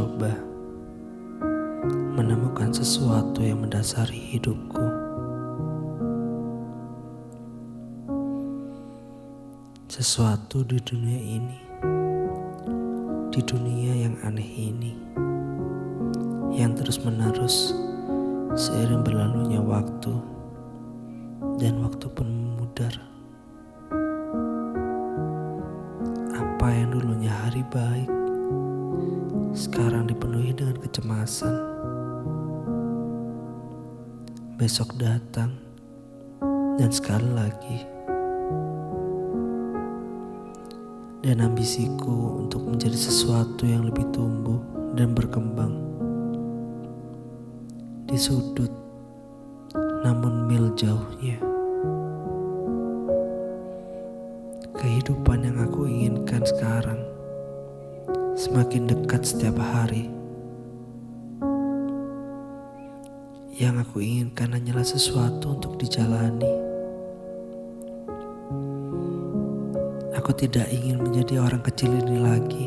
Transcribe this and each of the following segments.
mencoba menemukan sesuatu yang mendasari hidupku. Sesuatu di dunia ini, di dunia yang aneh ini, yang terus-menerus seiring berlalunya waktu, dan waktu pun memudar. Apa yang dulunya hari baik, sekarang dipenuhi dengan kecemasan. Besok datang, dan sekali lagi, dan ambisiku untuk menjadi sesuatu yang lebih tumbuh dan berkembang di sudut, namun mil jauhnya. Kehidupan yang aku inginkan sekarang semakin dekat setiap hari. Yang aku inginkan hanyalah sesuatu untuk dijalani. Aku tidak ingin menjadi orang kecil ini lagi.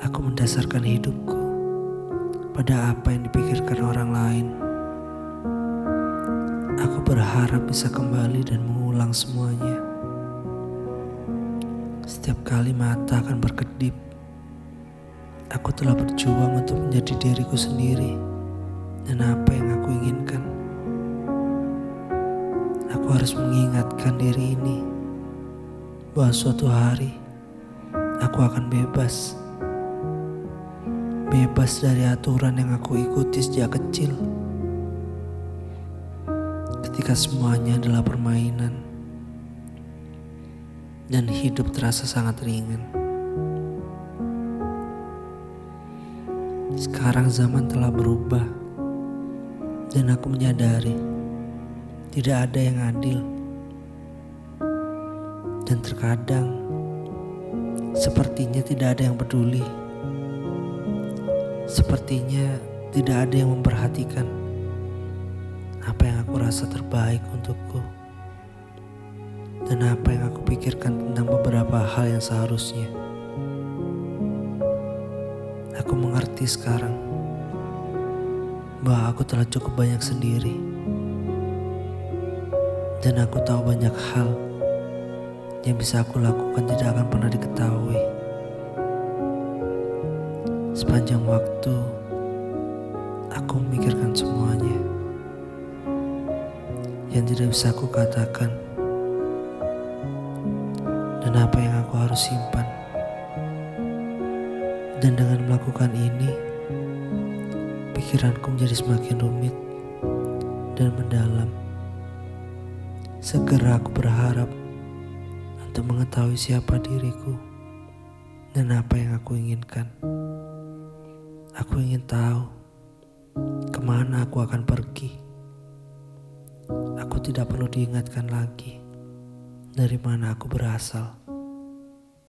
Aku mendasarkan hidupku pada apa yang dipikirkan orang lain. Aku berharap bisa kembali dan mengulang semuanya. Setiap kali mata akan berkedip, aku telah berjuang untuk menjadi diriku sendiri dan apa yang aku inginkan. Aku harus mengingatkan diri ini bahwa suatu hari aku akan bebas. Bebas dari aturan yang aku ikuti sejak kecil. Ketika semuanya adalah permainan dan hidup terasa sangat ringan. Sekarang zaman telah berubah dan aku menyadari tidak ada yang adil. Dan terkadang sepertinya tidak ada yang peduli. Sepertinya tidak ada yang memperhatikan apa yang aku rasa terbaik untukku dan apa yang aku pikirkan tentang beberapa hal yang seharusnya. Aku mengerti sekarang bahwa aku telah cukup banyak sendiri, dan aku tahu banyak hal yang bisa aku lakukan tidak akan pernah diketahui. Sepanjang waktu, aku memikirkan semuanya yang tidak bisa aku katakan dan apa yang aku harus simpan. Dan dengan melakukan ini, pikiranku menjadi semakin rumit dan mendalam. Segera aku berharap untuk mengetahui siapa diriku dan apa yang aku inginkan. Aku ingin tahu ke mana aku akan pergi. Aku tidak perlu diingatkan lagi dari mana aku berasal.